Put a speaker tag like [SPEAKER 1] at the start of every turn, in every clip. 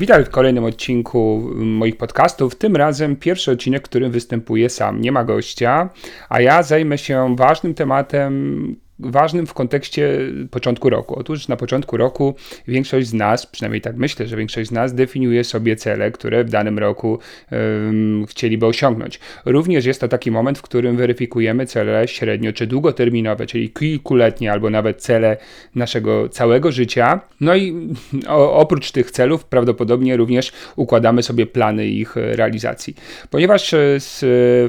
[SPEAKER 1] Witam w kolejnym odcinku moich podcastów. Tym razem pierwszy odcinek, w którym występuję sam, nie ma gościa, a ja zajmę się ważnym tematem, ważnym w kontekście początku roku. Otóż na początku roku większość z nas, przynajmniej tak myślę, że większość z nas definiuje sobie cele, które w danym roku um, chcieliby osiągnąć. Również jest to taki moment, w którym weryfikujemy cele średnio czy długoterminowe, czyli kilkuletnie albo nawet cele naszego całego życia. No i o, oprócz tych celów prawdopodobnie również układamy sobie plany ich realizacji. Ponieważ e, z,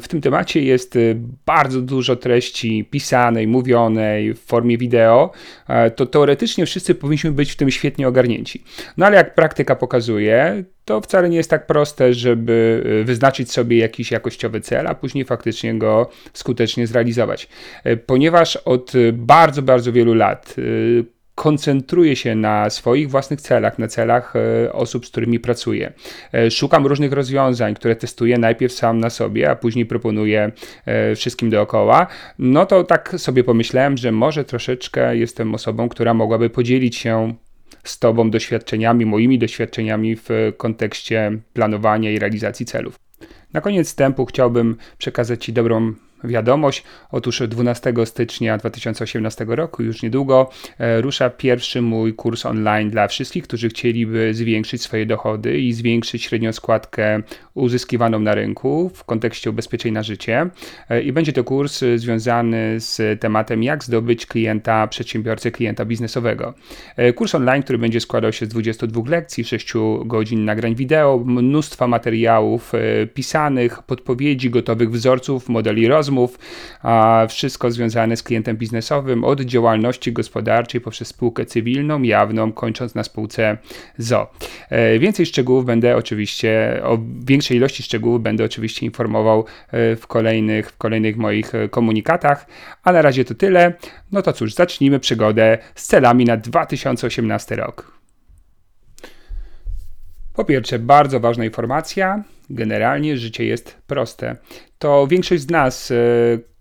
[SPEAKER 1] w tym temacie jest bardzo dużo treści pisanej, mówionej, w formie wideo, e, to teoretycznie wszyscy powinniśmy być w tym świetnie ogarnięci. No ale jak praktyka pokazuje, to wcale nie jest tak proste, żeby e, wyznaczyć sobie jakiś jakościowy cel, a później faktycznie go skutecznie zrealizować. E, ponieważ od bardzo, bardzo wielu lat koncentruję się na swoich własnych celach, na celach e, osób, z którymi pracuję. E, szukam różnych rozwiązań, które testuję najpierw sam na sobie, a później proponuję e, wszystkim dookoła. No to tak sobie pomyślałem, że może troszeczkę jestem osobą, która mogłaby podzielić się z Tobą doświadczeniami, moimi doświadczeniami w kontekście planowania i realizacji celów. Na koniec wstępu chciałbym przekazać Ci dobrą wiadomość. Otóż 12 stycznia 2018 roku, już niedługo, e, rusza pierwszy mój kurs online dla wszystkich, którzy chcieliby zwiększyć swoje dochody i zwiększyć średnią składkę uzyskiwaną na rynku w kontekście ubezpieczeń na życie. E, I będzie to kurs związany z tematem, jak zdobyć klienta, przedsiębiorcę, klienta biznesowego. E, kurs online, który będzie składał się z 22 lekcji, 6 godzin nagrań wideo, mnóstwa materiałów pisanych, podpowiedzi, gotowych wzorców, modeli rozwoju rozmów, wszystko związane z klientem biznesowym, od działalności gospodarczej poprzez spółkę cywilną, jawną, kończąc na spółce ZO. E, więcej szczegółów będę oczywiście, o większej ilości szczegółów będę oczywiście informował e, w kolejnych, w kolejnych moich e, komunikatach, a na razie to tyle. No to cóż, zacznijmy przygodę z celami na 2018 rok. Po pierwsze, bardzo ważna informacja. Generalnie życie jest proste. To większość z nas e,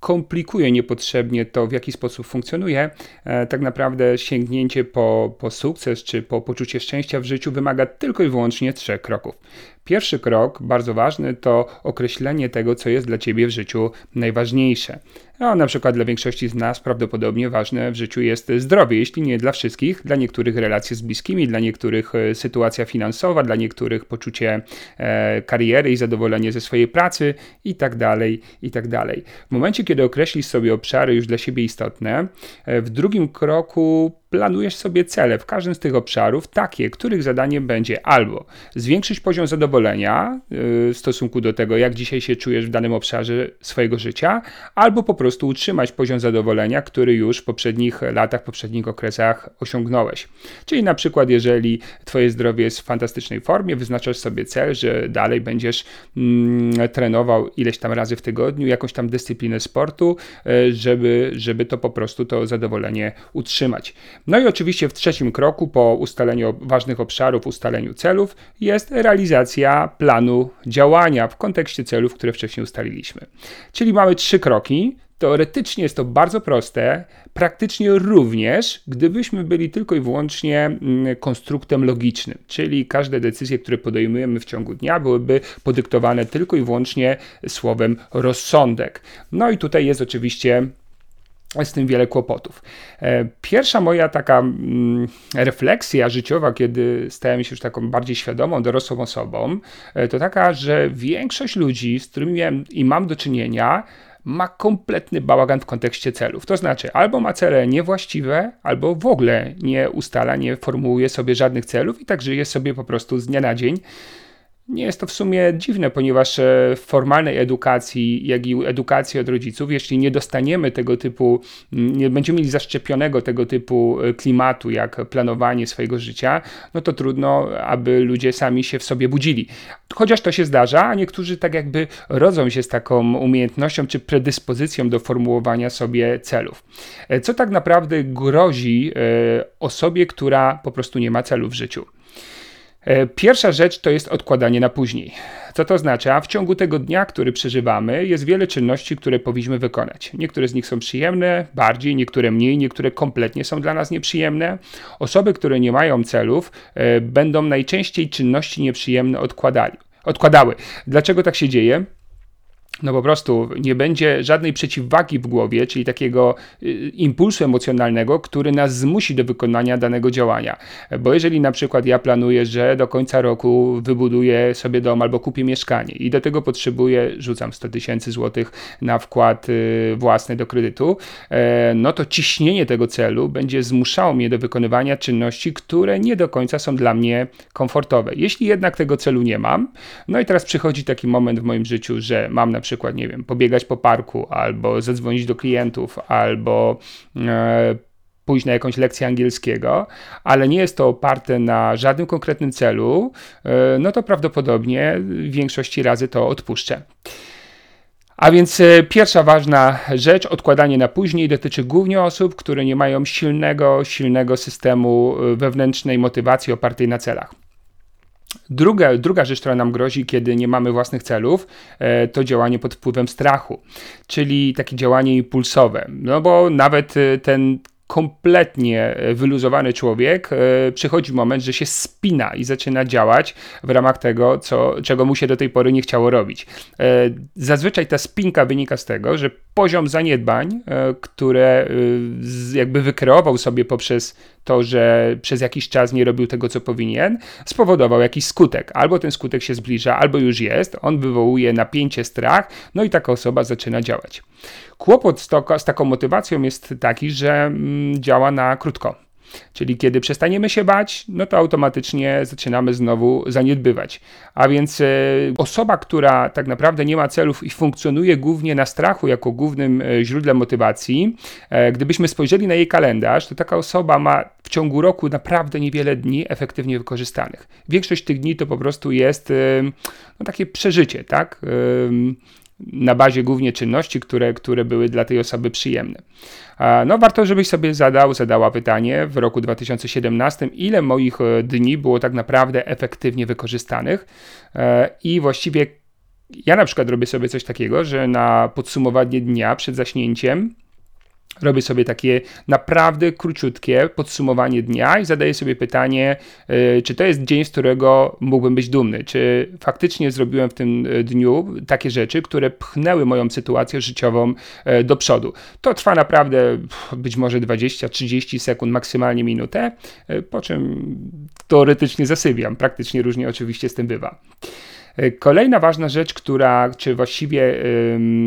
[SPEAKER 1] komplikuje niepotrzebnie to, w jaki sposób funkcjonuje. E, tak naprawdę sięgnięcie po, po sukces czy po poczucie szczęścia w życiu wymaga tylko i wyłącznie trzech kroków. Pierwszy krok, bardzo ważny, to określenie tego, co jest dla ciebie w życiu najważniejsze. No, na przykład dla większości z nas prawdopodobnie ważne w życiu jest zdrowie, jeśli nie dla wszystkich, dla niektórych relacje z bliskimi, dla niektórych e, sytuacja finansowa, dla niektórych poczucie e, kariery i zadowolenie ze swojej pracy i tak dalej, i tak dalej. W momencie, kiedy określisz sobie obszary już dla siebie istotne, e, w drugim kroku planujesz sobie cele w każdym z tych obszarów, takie, których zadaniem będzie albo zwiększyć poziom zadowolenia y, w stosunku do tego, jak dzisiaj się czujesz w danym obszarze swojego życia, albo po prostu utrzymać poziom zadowolenia, który już w poprzednich latach, poprzednich okresach osiągnąłeś. Czyli na przykład, jeżeli Twoje zdrowie jest w fantastycznej formie, wyznaczasz sobie cel, że dalej będziesz mm, trenował ileś tam razy w tygodniu, jakąś tam dyscyplinę sportu, y, żeby, żeby to po prostu to zadowolenie utrzymać. No i oczywiście w trzecim kroku, po ustaleniu ważnych obszarów, ustaleniu celów, jest realizacja planu działania w kontekście celów, które wcześniej ustaliliśmy. Czyli mamy trzy kroki. Teoretycznie jest to bardzo proste, praktycznie również, gdybyśmy byli tylko i wyłącznie mm, konstruktem logicznym, czyli każde decyzje, które podejmujemy w ciągu dnia, byłyby podyktowane tylko i wyłącznie słowem rozsądek. No i tutaj jest oczywiście z tym wiele kłopotów. E, pierwsza moja taka mm, refleksja życiowa, kiedy stałem się już taką bardziej świadomą, dorosłą osobą, e, to taka, że większość ludzi, z którymi miałem i mam do czynienia, ma kompletny bałagan w kontekście celów. To znaczy, albo ma cele niewłaściwe, albo w ogóle nie ustala, nie formułuje sobie żadnych celów i tak żyje sobie po prostu z dnia na dzień nie jest to w sumie dziwne, ponieważ e, w formalnej edukacji, jak i edukacji od rodziców, jeśli nie dostaniemy tego typu, nie będziemy mieli zaszczepionego tego typu e, klimatu, jak planowanie swojego życia, no to trudno, aby ludzie sami się w sobie budzili. Chociaż to się zdarza, a niektórzy tak jakby rodzą się z taką umiejętnością czy predyspozycją do formułowania sobie celów. E, co tak naprawdę grozi osobie, która po prostu nie ma celu w życiu? E, pierwsza rzecz to jest odkładanie na później. Co to oznacza? W ciągu tego dnia, który przeżywamy, jest wiele czynności, które powinniśmy wykonać. Niektóre z nich są przyjemne, bardziej, niektóre mniej, niektóre kompletnie są dla nas nieprzyjemne. Osoby, które nie mają celów, e, będą najczęściej czynności nieprzyjemne odkładali, odkładały. Dlaczego tak się dzieje? No po prostu nie będzie żadnej przeciwwagi w głowie, czyli takiego y, impulsu emocjonalnego, który nas zmusi do wykonania danego działania. Bo jeżeli na przykład ja planuję, że do końca roku wybuduję sobie dom albo kupię mieszkanie i do tego potrzebuję, rzucam 100 tysięcy złotych na wkład y, własny do kredytu, e, no to ciśnienie tego celu będzie zmuszało mnie do wykonywania czynności, które nie do końca są dla mnie komfortowe. Jeśli jednak tego celu nie mam, no i teraz przychodzi taki moment w moim życiu, że mam na przykład przykład, nie wiem, pobiegać po parku, albo zadzwonić do klientów, albo e, pójść na jakąś lekcję angielskiego, ale nie jest to oparte na żadnym konkretnym celu, e, no to prawdopodobnie w większości razy to odpuszczę. A więc e, pierwsza ważna rzecz, odkładanie na później, dotyczy głównie osób, które nie mają silnego, silnego systemu wewnętrznej motywacji opartej na celach. Druga, druga rzecz, która nam grozi, kiedy nie mamy własnych celów, e, to działanie pod wpływem strachu, czyli takie działanie impulsowe. No bo nawet e, ten kompletnie wyluzowany człowiek, e, przychodzi moment, że się spina i zaczyna działać w ramach tego, co, czego mu się do tej pory nie chciało robić. Zazwyczaj ta spinka wynika z tego, że poziom zaniedbań, które jakby wykreował sobie poprzez to, że przez jakiś czas nie robił tego, co powinien, spowodował jakiś skutek. Albo ten skutek się zbliża, albo już jest, on wywołuje napięcie, strach, no i taka osoba zaczyna działać. Kłopot z, to, z taką motywacją jest taki, że mm, działa na krótko. Czyli kiedy przestaniemy się bać, no to automatycznie zaczynamy znowu zaniedbywać. A więc e, osoba, która tak naprawdę nie ma celów i funkcjonuje głównie na strachu jako głównym e, źródłem motywacji, e, gdybyśmy spojrzeli na jej kalendarz, to taka osoba ma w ciągu roku naprawdę niewiele dni efektywnie wykorzystanych. Większość tych dni to po prostu jest no, takie przeżycie, tak? Na bazie głównie czynności, które, które były dla tej osoby przyjemne. No, warto, żebyś sobie zadał, zadała pytanie w roku 2017, ile moich e, dni było tak naprawdę efektywnie wykorzystanych e, i właściwie ja na przykład robię sobie coś takiego, że na podsumowanie dnia przed zaśnięciem robię sobie takie naprawdę króciutkie podsumowanie dnia i zadaję sobie pytanie, e, czy to jest dzień, z którego mógłbym być dumny, czy faktycznie zrobiłem w tym e, dniu takie rzeczy, które pchnęły moją sytuację życiową e, do przodu. To trwa naprawdę być może 20-30 sekund, maksymalnie minutę, po czym teoretycznie zasypiam. Praktycznie różnie oczywiście z tym bywa. E, kolejna ważna rzecz, która, czy właściwie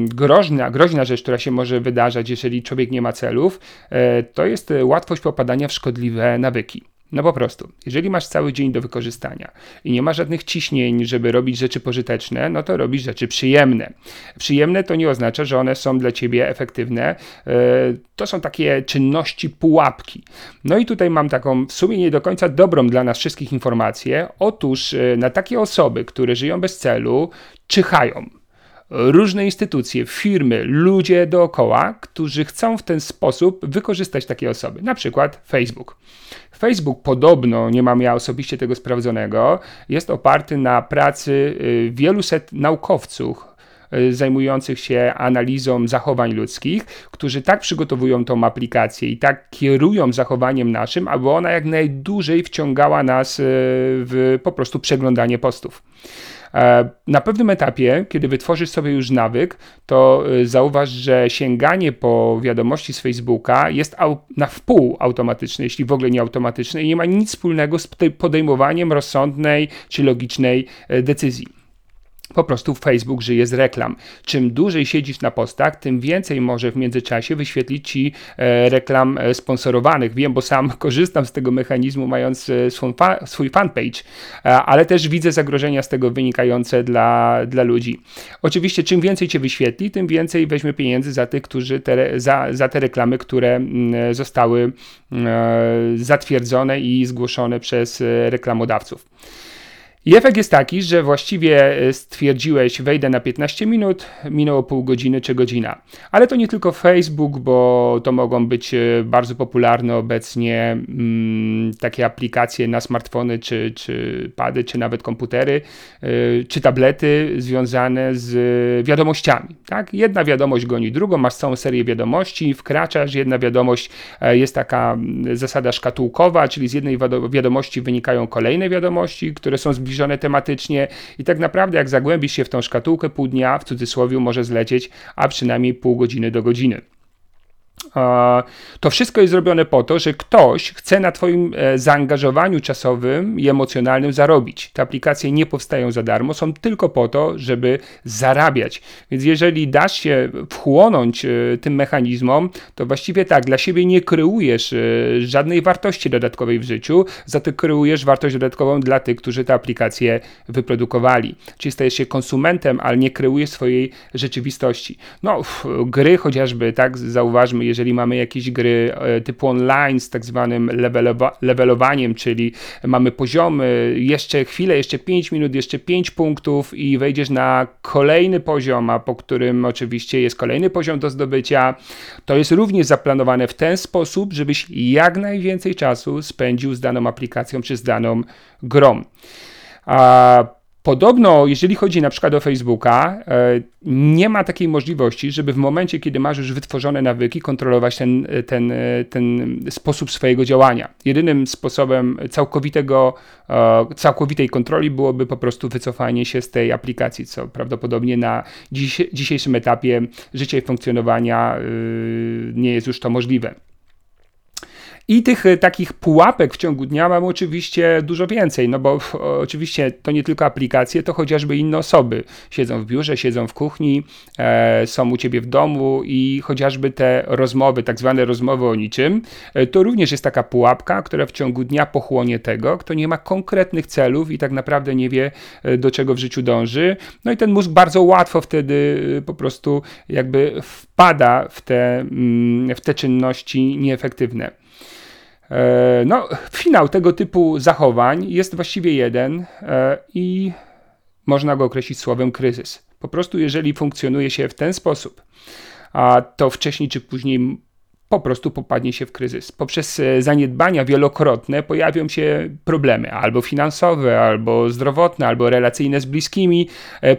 [SPEAKER 1] groźna, groźna rzecz, która się może wydarzać, jeżeli człowiek nie ma celów, e, to jest łatwość popadania w szkodliwe nawyki. No po prostu, jeżeli masz cały dzień do wykorzystania i nie ma żadnych ciśnień, żeby robić rzeczy pożyteczne, no to robisz rzeczy przyjemne. Przyjemne to nie oznacza, że one są dla ciebie efektywne. E, to są takie czynności pułapki. No i tutaj mam taką w sumie nie do końca dobrą dla nas wszystkich informację. Otóż e, na takie osoby, które żyją bez celu, czyhają różne instytucje, firmy, ludzie dookoła, którzy chcą w ten sposób wykorzystać takie osoby, na przykład Facebook. Facebook podobno, nie mam ja osobiście tego sprawdzonego, jest oparty na pracy y, wielu set naukowców, zajmujących się analizą zachowań ludzkich, którzy tak przygotowują tą aplikację i tak kierują zachowaniem naszym, aby ona jak najdłużej wciągała nas y, w po prostu przeglądanie postów. E, na pewnym etapie, kiedy wytworzysz sobie już nawyk, to e, zauważ, że sięganie po wiadomości z Facebooka jest na wpół automatyczne, jeśli w ogóle nie automatyczne i nie ma nic wspólnego z podejmowaniem rozsądnej czy logicznej e, decyzji. Po prostu Facebook żyje z reklam. Czym dłużej siedzisz na postach, tym więcej może w międzyczasie wyświetlić ci e, reklam e, sponsorowanych. Wiem, bo sam korzystam z tego mechanizmu, mając e, swój, fa swój fanpage, ale też widzę zagrożenia z tego wynikające dla, dla ludzi. Oczywiście, czym więcej cię wyświetli, tym więcej weźmie pieniędzy za tych, którzy te, za, za te reklamy, które mm, zostały zatwierdzone i zgłoszone przez reklamodawców. I efekt jest taki, że właściwie e, stwierdziłeś, wejdę na 15 minut, minęło pół godziny czy godzina. Ale to nie tylko Facebook, bo to mogą być e, bardzo popularne obecnie mm, takie aplikacje na smartfony, czy, czy pady, czy nawet komputery, y, czy tablety związane z wiadomościami. Tak? Jedna wiadomość goni drugą, masz całą serię wiadomości, wkraczasz, jedna wiadomość jest taka zasada szkatułkowa, czyli z jednej wiadomości wynikają kolejne wiadomości, które są zbliżone zbliżone tematycznie i tak naprawdę jak zagłębisz się w tą szkatułkę, pół dnia w cudzysłowie może zlecieć, a przynajmniej pół godziny do godziny. To wszystko jest zrobione po to, że ktoś chce na Twoim e, zaangażowaniu czasowym i emocjonalnym zarobić. Te aplikacje nie powstają za darmo, są tylko po to, żeby zarabiać. Więc jeżeli dasz się wchłonąć e, tym mechanizmom, to właściwie tak, dla siebie nie kreujesz e, żadnej wartości dodatkowej w życiu, za to kreujesz wartość dodatkową dla tych, którzy te aplikacje wyprodukowali. Czyli stajesz się konsumentem, ale nie kreujesz swojej rzeczywistości. No, gry chociażby, tak, zauważmy, jeżeli mamy jakieś gry e, typu online z tak zwanym levelowa levelowaniem, czyli mamy poziomy, jeszcze chwilę, jeszcze 5 minut, jeszcze 5 punktów i wejdziesz na kolejny poziom, a po którym oczywiście jest kolejny poziom do zdobycia, to jest również zaplanowane w ten sposób, żebyś jak najwięcej czasu spędził z daną aplikacją czy z daną grą. A Podobno, jeżeli chodzi na przykład o Facebooka, e, nie ma takiej możliwości, żeby w momencie, kiedy masz już wytworzone nawyki, kontrolować ten, ten, ten sposób swojego działania. Jedynym sposobem całkowitego, e, całkowitej kontroli byłoby po prostu wycofanie się z tej aplikacji, co prawdopodobnie na dziś, dzisiejszym etapie życia i funkcjonowania e, nie jest już to możliwe. I tych e, takich pułapek w ciągu dnia mam oczywiście dużo więcej, no bo oczywiście to nie tylko aplikacje, to chociażby inne osoby. Siedzą w biurze, siedzą w kuchni, e, są u ciebie w domu i chociażby te rozmowy, tak zwane rozmowy o niczym, e, to również jest taka pułapka, która w ciągu dnia pochłonie tego, kto nie ma konkretnych celów i tak naprawdę nie wie, e, do czego w życiu dąży. No i ten mózg bardzo łatwo wtedy e, po prostu jakby wpada w te, mm, w te czynności nieefektywne. E, no, finał tego typu zachowań jest właściwie jeden e, i można go określić słowem kryzys. Po prostu, jeżeli funkcjonuje się w ten sposób, a to wcześniej czy później po prostu popadnie się w kryzys. Poprzez e, zaniedbania wielokrotne pojawią się problemy albo finansowe, albo zdrowotne, albo relacyjne z bliskimi,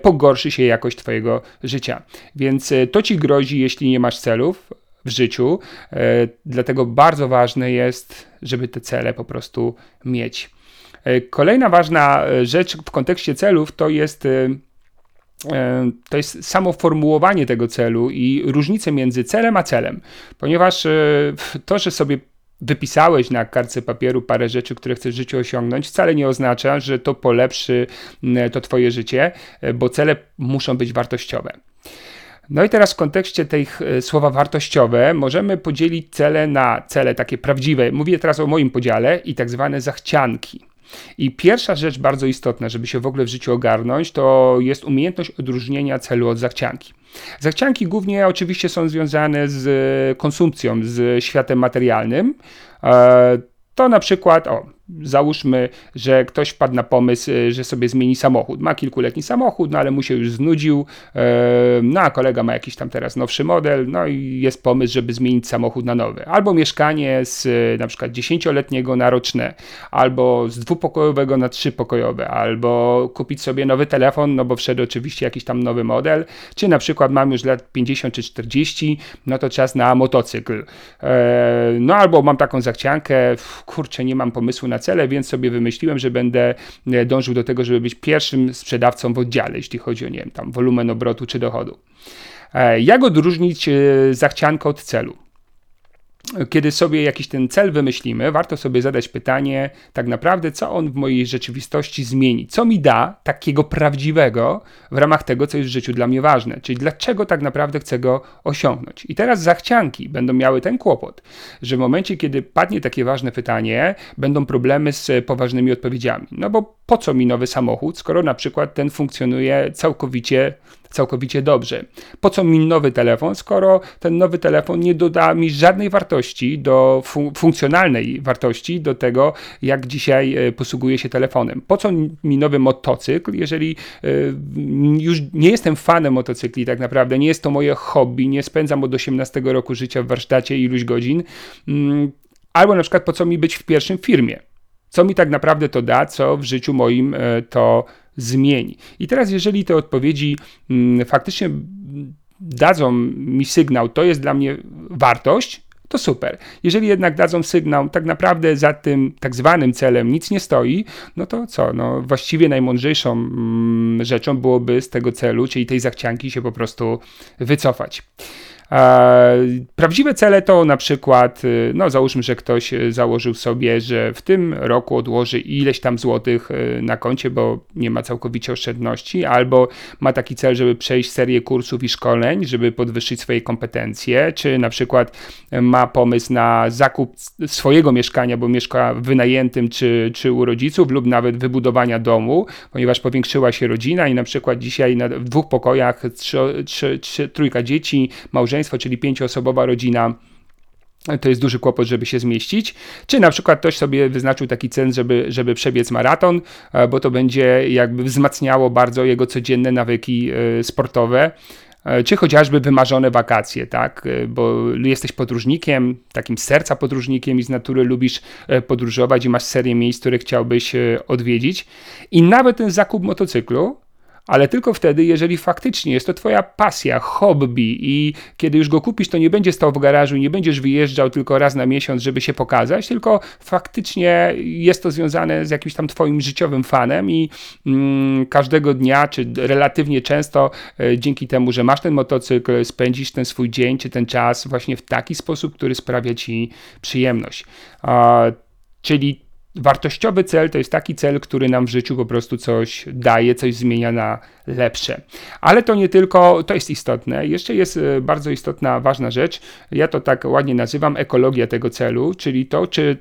[SPEAKER 1] pogorszy się jakość Twojego życia. Więc to ci grozi, jeśli nie masz celów, w życiu. E, dlatego bardzo ważne jest, żeby te cele po prostu mieć. E, kolejna ważna e, rzecz w kontekście celów to jest to jest samo formułowanie tego celu i różnice między celem a celem, ponieważ to, że sobie wypisałeś na kartce papieru parę rzeczy, które chcesz w życiu osiągnąć, wcale nie oznacza, że to polepszy to Twoje życie, bo cele muszą być wartościowe. No i teraz w kontekście tych e, słowa wartościowe możemy podzielić cele na cele takie prawdziwe. Mówię teraz o moim podziale i tak zwane zachcianki. I pierwsza rzecz bardzo istotna, żeby się w ogóle w życiu ogarnąć, to jest umiejętność odróżnienia celu od zachcianki. Zachcianki głównie oczywiście są związane z konsumpcją, z światem materialnym. E, to na przykład, o, Załóżmy, że ktoś wpadł na pomysł, e, że sobie zmieni samochód. Ma kilkuletni samochód, no ale mu się już znudził. E, no a kolega ma jakiś tam teraz nowszy model, no i jest pomysł, żeby zmienić samochód na nowy. Albo mieszkanie z e, na przykład dziesięcioletniego na roczne, albo z dwupokojowego na trzypokojowe, albo kupić sobie nowy telefon, no bo wszedł oczywiście jakiś tam nowy model, czy na przykład mam już lat 50 czy 40, no to czas na motocykl. No albo mam taką zachciankę, kurczę, nie mam pomysłu na cele, więc sobie wymyśliłem, że będę e, dążył do tego, żeby być pierwszym sprzedawcą w oddziale, jeśli chodzi o nie wiem, tam wolumen obrotu czy dochodu. E, jak odróżnić e, zachciankę od celu? Kiedy sobie jakiś ten cel wymyślimy, warto sobie zadać pytanie, tak naprawdę, co on w mojej rzeczywistości zmieni, co mi da takiego prawdziwego w ramach tego, co jest w życiu dla mnie ważne, czyli dlaczego tak naprawdę chcę go osiągnąć. I teraz zachcianki będą miały ten kłopot, że w momencie, kiedy padnie takie ważne pytanie, będą problemy z poważnymi odpowiedziami. No bo po co mi nowy samochód, skoro na przykład ten funkcjonuje całkowicie całkowicie dobrze. Po co mi nowy telefon, skoro ten nowy telefon nie doda mi żadnej wartości, do funkcjonalnej wartości do tego, jak dzisiaj e, posługuję się telefonem? Po co mi nowy motocykl, jeżeli e, już nie jestem fanem motocykli tak naprawdę, nie jest to moje hobby, nie spędzam od 18 roku życia w warsztacie iluś godzin, mm, albo na przykład po co mi być w pierwszym firmie? Co mi tak naprawdę to da, co w życiu moim e, to zmieni. I teraz, jeżeli te odpowiedzi mm, faktycznie dadzą mi sygnał, to jest dla mnie wartość, to super. Jeżeli jednak dadzą sygnał, tak naprawdę za tym tak zwanym celem nic nie stoi, no to co? No, właściwie najmądrzejszą mm, rzeczą byłoby z tego celu, czyli tej zachcianki się po prostu wycofać. Prawdziwe cele to na przykład, y, no załóżmy, że ktoś y, założył sobie, że w tym roku odłoży ileś tam złotych y, na koncie, bo nie ma całkowicie oszczędności, albo ma taki cel, żeby przejść serię kursów i szkoleń, żeby podwyższyć swoje kompetencje, czy na przykład ma pomysł na zakup swojego mieszkania, bo mieszka w wynajętym, czy, czy u rodziców, lub nawet wybudowania domu, ponieważ powiększyła się rodzina i na przykład dzisiaj na, w dwóch pokojach trzy, trzy, trzy, trójka dzieci, małżeństwo, małżeństwo, czyli pięcioosobowa rodzina, to jest duży kłopot, żeby się zmieścić. Czy na przykład ktoś sobie wyznaczył taki cel, żeby, żeby przebiec maraton, e, bo to będzie jakby wzmacniało bardzo jego codzienne nawyki e, sportowe. E, czy chociażby wymarzone wakacje, tak? Bo jesteś podróżnikiem, takim serca podróżnikiem i z natury lubisz podróżować i masz serię miejsc, które chciałbyś odwiedzić. I nawet ten zakup motocyklu ale tylko wtedy, jeżeli faktycznie jest to Twoja pasja, hobby i kiedy już go kupisz, to nie będzie stał w garażu, nie będziesz wyjeżdżał tylko raz na miesiąc, żeby się pokazać, tylko faktycznie jest to związane z jakimś tam Twoim życiowym fanem i mm, każdego dnia, czy relatywnie często, e, dzięki temu, że masz ten motocykl, spędzisz ten swój dzień, czy ten czas właśnie w taki sposób, który sprawia Ci przyjemność. Czyli Wartościowy cel to jest taki cel, który nam w życiu po prostu coś daje, coś zmienia na lepsze. Ale to nie tylko, to jest istotne. Jeszcze jest e, bardzo istotna, ważna rzecz. Ja to tak ładnie nazywam ekologia tego celu, czyli to, czy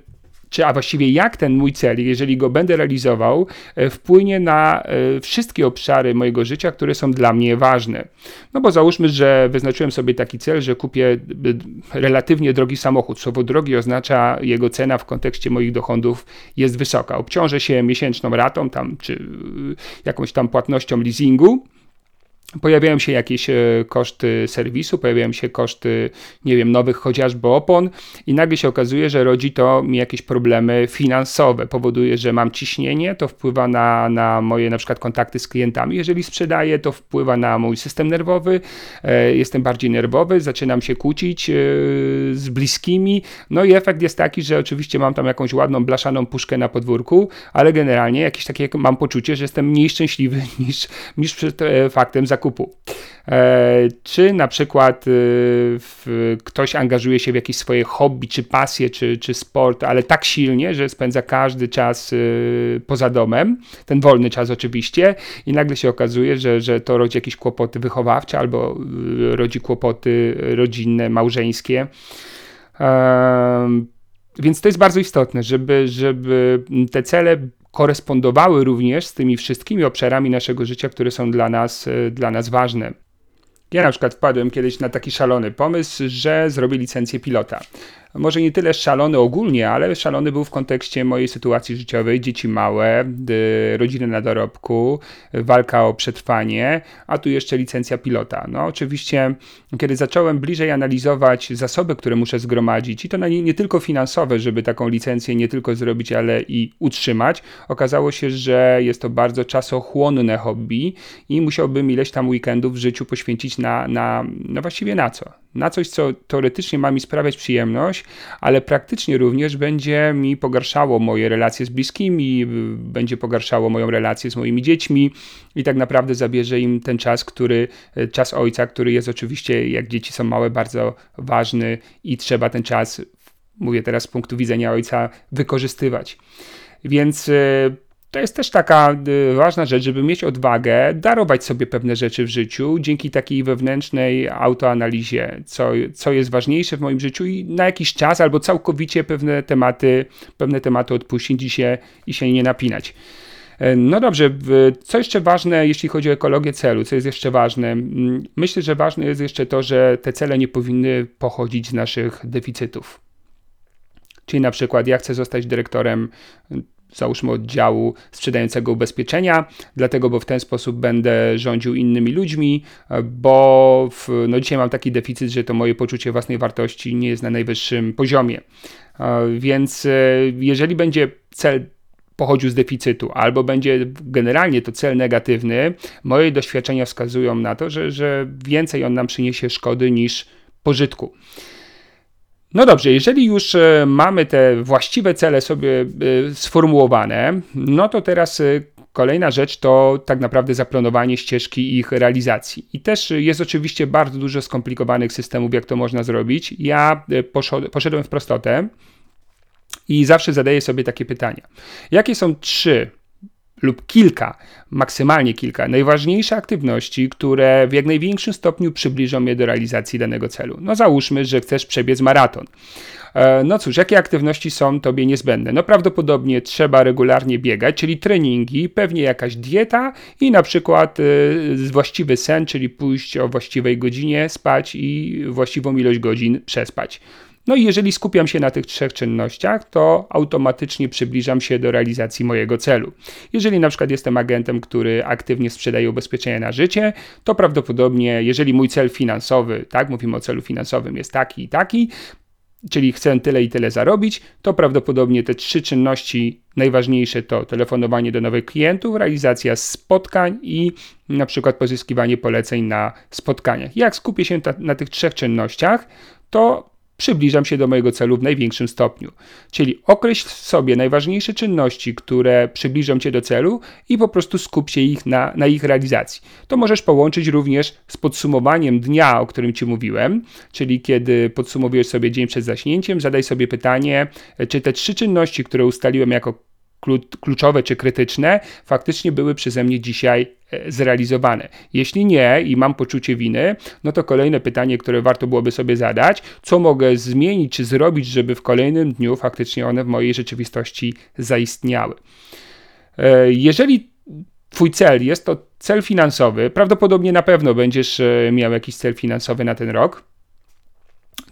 [SPEAKER 1] czy a właściwie jak ten mój cel, jeżeli go będę realizował, e, wpłynie na e, wszystkie obszary mojego życia, które są dla mnie ważne. No bo załóżmy, że wyznaczyłem sobie taki cel, że kupię e, relatywnie drogi samochód. Słowo drogi oznacza jego cena w kontekście moich dochodów jest wysoka. Obciążę się miesięczną ratą tam, czy jakąś tam płatnością leasingu Pojawiają się jakieś e, koszty serwisu, pojawiają się koszty, nie wiem, nowych chociażby opon, i nagle się okazuje, że rodzi to mi jakieś problemy finansowe. Powoduje, że mam ciśnienie, to wpływa na, na moje na przykład kontakty z klientami. Jeżeli sprzedaję, to wpływa na mój system nerwowy. E, jestem bardziej nerwowy, zaczynam się kłócić e, z bliskimi. No i efekt jest taki, że oczywiście mam tam jakąś ładną, blaszaną puszkę na podwórku, ale generalnie jakieś takie mam poczucie, że jestem mniej szczęśliwy niż, niż przed faktem zakupu zakupu. E, czy na przykład e, ktoś angażuje się w jakieś swoje hobby, czy pasję, czy, czy sport, ale tak silnie, że spędza każdy czas e, poza domem, ten wolny czas oczywiście, i nagle się okazuje, że, że to rodzi jakieś kłopoty wychowawcze albo rodzi kłopoty rodzinne, małżeńskie. Więc to jest bardzo istotne, żeby, żeby te cele korespondowały również z tymi wszystkimi obszarami naszego życia, które są dla nas, e, dla nas ważne. Ja na przykład wpadłem kiedyś na taki szalony pomysł, że zrobię licencję pilota może nie tyle szalony ogólnie, ale szalony był w kontekście mojej sytuacji życiowej, dzieci małe, rodziny na dorobku, walka o przetrwanie, a tu jeszcze licencja pilota. No oczywiście, kiedy zacząłem bliżej analizować zasoby, które muszę zgromadzić i to nie, nie tylko finansowe, żeby taką licencję nie tylko zrobić, ale i utrzymać, okazało się, że jest to bardzo czasochłonne hobby i musiałbym ileś tam weekendów w życiu poświęcić na, na no właściwie na co? Na coś, co teoretycznie ma mi sprawiać przyjemność, ale praktycznie również będzie mi pogarszało moje relacje z bliskimi, będzie pogarszało moją relację z moimi dziećmi i tak naprawdę zabierze im ten czas, który, czas ojca, który jest oczywiście, jak dzieci są małe, bardzo ważny i trzeba ten czas mówię teraz z punktu widzenia ojca, wykorzystywać. Więc to jest też taka y, ważna rzecz, żeby mieć odwagę, darować sobie pewne rzeczy w życiu dzięki takiej wewnętrznej autoanalizie, co, co jest ważniejsze w moim życiu i na jakiś czas albo całkowicie pewne tematy, pewne tematy odpuścić i się, i się nie napinać. E, no dobrze, co jeszcze ważne, jeśli chodzi o ekologię celu, co jest jeszcze ważne? Mm, myślę, że ważne jest jeszcze to, że te cele nie powinny pochodzić z naszych deficytów. Czyli na przykład ja chcę zostać dyrektorem załóżmy oddziału sprzedającego ubezpieczenia, dlatego, bo w ten sposób będę rządził innymi ludźmi, bo w, no dzisiaj mam taki deficyt, że to moje poczucie własnej wartości nie jest na najwyższym poziomie. Więc e, jeżeli będzie cel pochodził z deficytu, albo będzie generalnie to cel negatywny, moje doświadczenia wskazują na to, że, że więcej on nam przyniesie szkody niż pożytku. No dobrze, jeżeli już e, mamy te właściwe cele sobie e, sformułowane, no to teraz e, Kolejna rzecz to tak naprawdę zaplanowanie ścieżki ich realizacji. I też jest oczywiście bardzo dużo skomplikowanych systemów, jak to można zrobić. Ja poszedłem w prostotę i zawsze zadaję sobie takie pytania. Jakie są trzy lub kilka, maksymalnie kilka najważniejsze aktywności, które w jak największym stopniu przybliżą mnie do realizacji danego celu. No załóżmy, że chcesz przebiec maraton. E, no cóż, jakie aktywności są tobie niezbędne? No prawdopodobnie trzeba regularnie biegać, czyli treningi, pewnie jakaś dieta i na przykład y, właściwy sen, czyli pójść o właściwej godzinie spać i właściwą ilość godzin przespać. No i jeżeli skupiam się na tych trzech czynnościach, to automatycznie przybliżam się do realizacji mojego celu. Jeżeli na przykład jestem agentem, który aktywnie sprzedaje ubezpieczenia na życie, to prawdopodobnie, jeżeli mój cel finansowy, tak, mówimy o celu finansowym, jest taki i taki, czyli chcę tyle i tyle zarobić, to prawdopodobnie te trzy czynności najważniejsze to telefonowanie do nowych klientów, realizacja spotkań i na przykład pozyskiwanie poleceń na spotkaniach. Jak skupię się ta, na tych trzech czynnościach, to przybliżam się do mojego celu w największym stopniu. Czyli określ sobie najważniejsze czynności, które przybliżą cię do celu i po prostu skup się ich na, na ich realizacji. To możesz połączyć również z podsumowaniem dnia, o którym ci mówiłem, czyli kiedy podsumowujesz sobie dzień przed zaśnięciem, zadaj sobie pytanie, czy te trzy czynności, które ustaliłem jako kluczowe czy krytyczne faktycznie były przeze mnie dzisiaj e, zrealizowane. Jeśli nie i mam poczucie winy, no to kolejne pytanie, które warto byłoby sobie zadać, co mogę zmienić czy zrobić, żeby w kolejnym dniu faktycznie one w mojej rzeczywistości zaistniały. E, jeżeli Twój cel jest to cel finansowy, prawdopodobnie na pewno będziesz e, miał jakiś cel finansowy na ten rok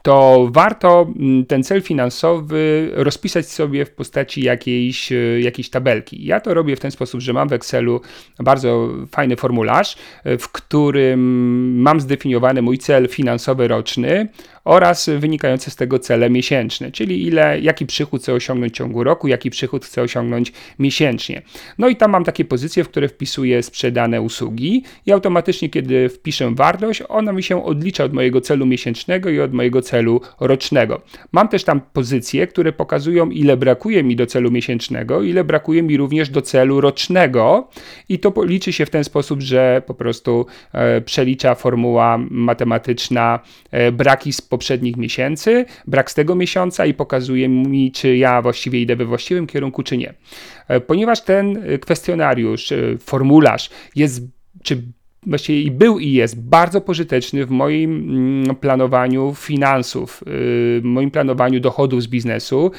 [SPEAKER 1] to warto mm, ten cel finansowy rozpisać sobie w postaci jakiejś, e, jakiejś tabelki. Ja to robię w ten sposób, że mam w Excelu bardzo fajny formularz, e, w którym mam zdefiniowany mój cel finansowy roczny oraz wynikające z tego cele miesięczne, czyli ile, jaki przychód chcę osiągnąć w ciągu roku, jaki przychód chcę osiągnąć miesięcznie. No i tam mam takie pozycje, w które wpisuję sprzedane usługi i automatycznie, kiedy wpiszę wartość, ona mi się odlicza od mojego celu miesięcznego i od mojego celu rocznego. Mam też tam pozycje, które pokazują, ile brakuje mi do celu miesięcznego, ile brakuje mi również do celu rocznego i to liczy się w ten sposób, że po prostu e, przelicza formuła matematyczna e, braki z poprzednich miesięcy, brak z tego miesiąca i pokazuje mi, czy ja właściwie idę we właściwym kierunku, czy nie. E, ponieważ ten kwestionariusz, formularz jest, czy właściwie i był i jest bardzo pożyteczny w moim mm, planowaniu finansów, moim planowaniu dochodów z biznesu.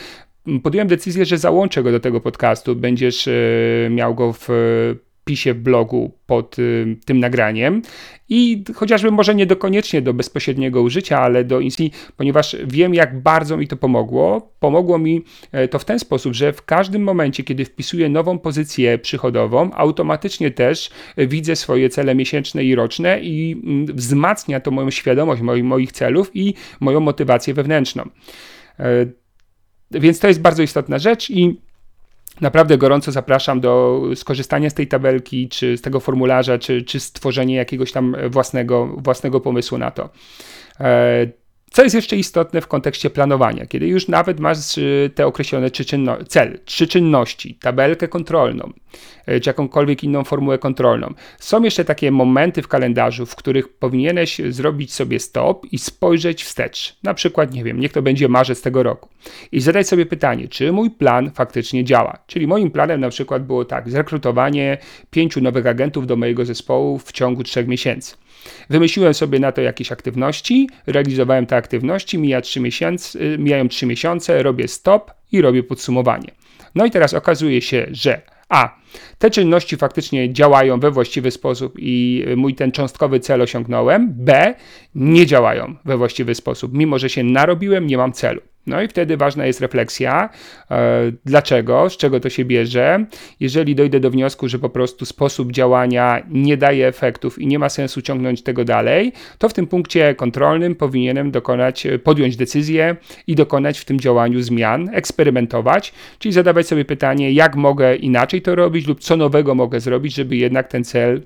[SPEAKER 1] Podjąłem decyzję, że załączę go do tego podcastu. Będziesz miał go w wpisie blogu pod y, tym nagraniem i chociażby może nie do koniecznie do bezpośredniego użycia, ale do instytucji, ponieważ wiem jak bardzo mi to pomogło. Pomogło mi e, to w ten sposób, że w każdym momencie, kiedy wpisuję nową pozycję przychodową, automatycznie też widzę swoje cele miesięczne i roczne i mm, wzmacnia to moją świadomość moich, moich celów i moją motywację wewnętrzną. E, więc to jest bardzo istotna rzecz i Naprawdę gorąco zapraszam do skorzystania z tej tabelki, czy z tego formularza, czy, czy stworzenia jakiegoś tam własnego, własnego pomysłu na to. Co jest jeszcze istotne w kontekście planowania, kiedy już nawet masz y, te określone trzy czynno, cel, trzy czynności, tabelkę kontrolną, y, czy jakąkolwiek inną formułę kontrolną. Są jeszcze takie momenty w kalendarzu, w których powinieneś zrobić sobie stop i spojrzeć wstecz. Na przykład, nie wiem, niech to będzie marzec tego roku. I zadać sobie pytanie, czy mój plan faktycznie działa. Czyli moim planem na przykład było tak, zrekrutowanie pięciu nowych agentów do mojego zespołu w ciągu trzech miesięcy. Wymyśliłem sobie na to jakieś aktywności, realizowałem te aktywności, mija 3 miesiące, y, mijają 3 miesiące, robię stop i robię podsumowanie. No i teraz okazuje się, że a. Te czynności faktycznie działają we właściwy sposób i mój ten cząstkowy cel osiągnąłem. B. Nie działają we właściwy sposób. Mimo, że się narobiłem, nie mam celu. No i wtedy ważna jest refleksja, e, dlaczego, z czego to się bierze. Jeżeli dojdę do wniosku, że po prostu sposób działania nie daje efektów i nie ma sensu ciągnąć tego dalej, to w tym punkcie kontrolnym powinienem dokonać, podjąć decyzję i dokonać w tym działaniu zmian, eksperymentować, czyli zadawać sobie pytanie, jak mogę inaczej to robić lub co nowego mogę zrobić, żeby jednak ten cel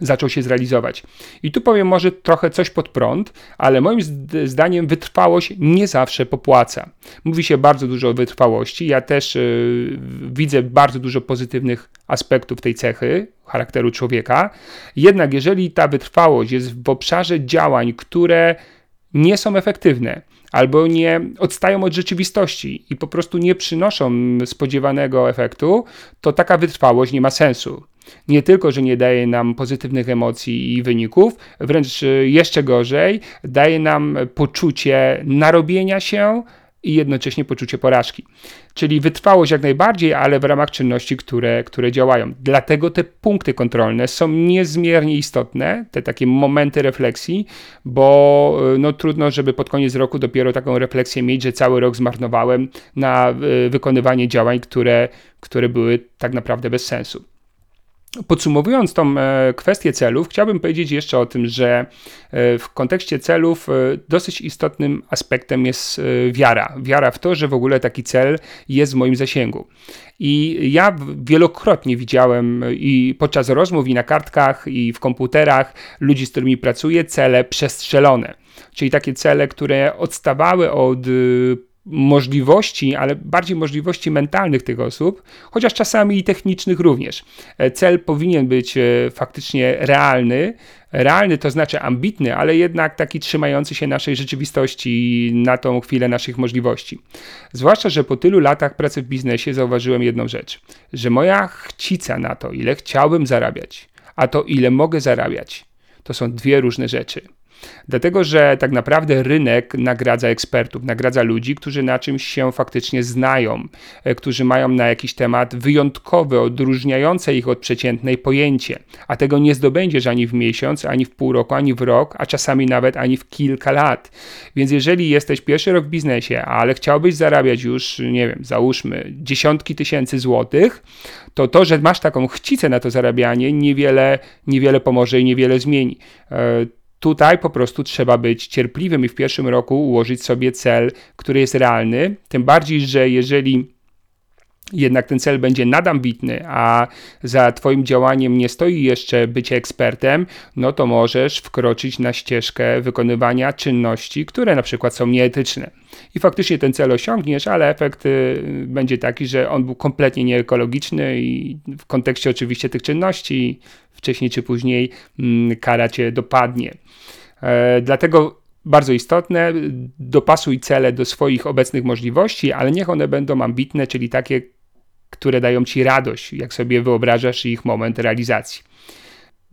[SPEAKER 1] zaczął się zrealizować. I tu powiem może trochę coś pod prąd, ale moim zdaniem wytrwałość nie zawsze popłaca. Mówi się bardzo dużo o wytrwałości. Ja też yy, widzę bardzo dużo pozytywnych aspektów tej cechy, charakteru człowieka. Jednak jeżeli ta wytrwałość jest w obszarze działań, które nie są efektywne, albo nie odstają od rzeczywistości i po prostu nie przynoszą spodziewanego efektu, to taka wytrwałość nie ma sensu. Nie tylko, że nie daje nam pozytywnych emocji i wyników, wręcz jeszcze gorzej, daje nam poczucie narobienia się i jednocześnie poczucie porażki. Czyli wytrwałość jak najbardziej, ale w ramach czynności, które, które działają. Dlatego te punkty kontrolne są niezmiernie istotne, te takie momenty refleksji, bo no, trudno, żeby pod koniec roku dopiero taką refleksję mieć, że cały rok zmarnowałem na y, wykonywanie działań, które, które były tak naprawdę bez sensu. Podsumowując tą e, kwestię celów, chciałbym powiedzieć jeszcze o tym, że e, w kontekście celów e, dosyć istotnym aspektem jest wiara. Wiara w to, że w ogóle taki cel jest w moim zasięgu. I ja wielokrotnie widziałem i podczas rozmów, i na kartkach, i w komputerach ludzi, z którymi pracuję, cele przestrzelone. Czyli takie cele, które odstawały od możliwości, ale bardziej możliwości mentalnych tych osób, chociaż czasami i technicznych również. E, cel powinien być e, faktycznie realny. Realny to znaczy ambitny, ale jednak taki trzymający się naszej rzeczywistości na tą chwilę naszych możliwości. Zwłaszcza, że po tylu latach pracy w biznesie zauważyłem jedną rzecz, że moja chcica na to, ile chciałbym zarabiać, a to ile mogę zarabiać, to są dwie różne rzeczy. Dlatego, że tak naprawdę rynek nagradza ekspertów, nagradza ludzi, którzy na czymś się faktycznie znają, e, którzy mają na jakiś temat wyjątkowe, odróżniające ich od przeciętnej pojęcie. A tego nie zdobędziesz ani w miesiąc, ani w pół roku, ani w rok, a czasami nawet ani w kilka lat. Więc jeżeli jesteś pierwszy rok w biznesie, ale chciałbyś zarabiać już, nie wiem, załóżmy dziesiątki tysięcy złotych, to to, że masz taką chcicę na to zarabianie, niewiele, niewiele pomoże i niewiele zmieni. Tutaj po prostu trzeba być cierpliwym i w pierwszym roku ułożyć sobie cel, który jest realny. Tym bardziej, że jeżeli jednak ten cel będzie nadambitny, a za Twoim działaniem nie stoi jeszcze bycie ekspertem, no to możesz wkroczyć na ścieżkę wykonywania czynności, które na przykład są nieetyczne. I faktycznie ten cel osiągniesz, ale efekt y, będzie taki, że on był kompletnie nieekologiczny i w kontekście oczywiście tych czynności wcześniej czy później mm, kara Cię dopadnie. E, dlatego bardzo istotne, dopasuj cele do swoich obecnych możliwości, ale niech one będą ambitne, czyli takie, które dają ci radość, jak sobie wyobrażasz ich moment realizacji.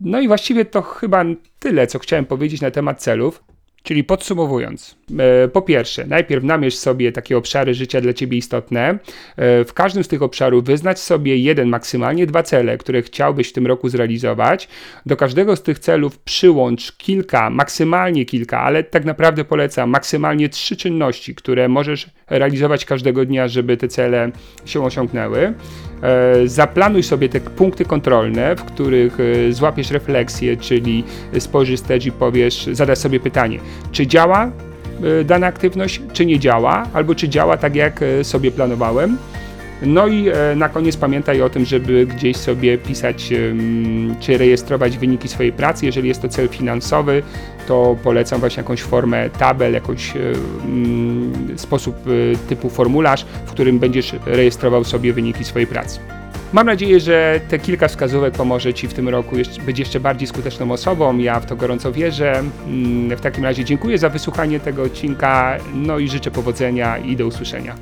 [SPEAKER 1] No i właściwie to chyba tyle, co chciałem powiedzieć na temat celów. Czyli podsumowując, e, po pierwsze, najpierw namierz sobie takie obszary życia dla Ciebie istotne. E, w każdym z tych obszarów wyznacz sobie jeden, maksymalnie dwa cele, które chciałbyś w tym roku zrealizować. Do każdego z tych celów przyłącz kilka, maksymalnie kilka, ale tak naprawdę polecam maksymalnie trzy czynności, które możesz realizować każdego dnia, żeby te cele się osiągnęły. E, zaplanuj sobie te punkty kontrolne, w których złapiesz refleksję, czyli spojrzysz wstecz i powiesz, zadasz sobie pytanie, czy działa e, dana aktywność, czy nie działa, albo czy działa tak, jak e, sobie planowałem. No i e, na koniec pamiętaj o tym, żeby gdzieś sobie pisać czy rejestrować wyniki swojej pracy. Jeżeli jest to cel finansowy, to polecam właśnie jakąś formę tabel, jakiś e, mm, sposób e, typu formularz, w którym będziesz rejestrował sobie wyniki swojej pracy. Mam nadzieję, że te kilka wskazówek pomoże Ci w tym roku być jeszcze bardziej skuteczną osobą. Ja w to gorąco wierzę. Mm, W takim razie dziękuję za wysłuchanie tego odcinka, no i życzę powodzenia i do usłyszenia.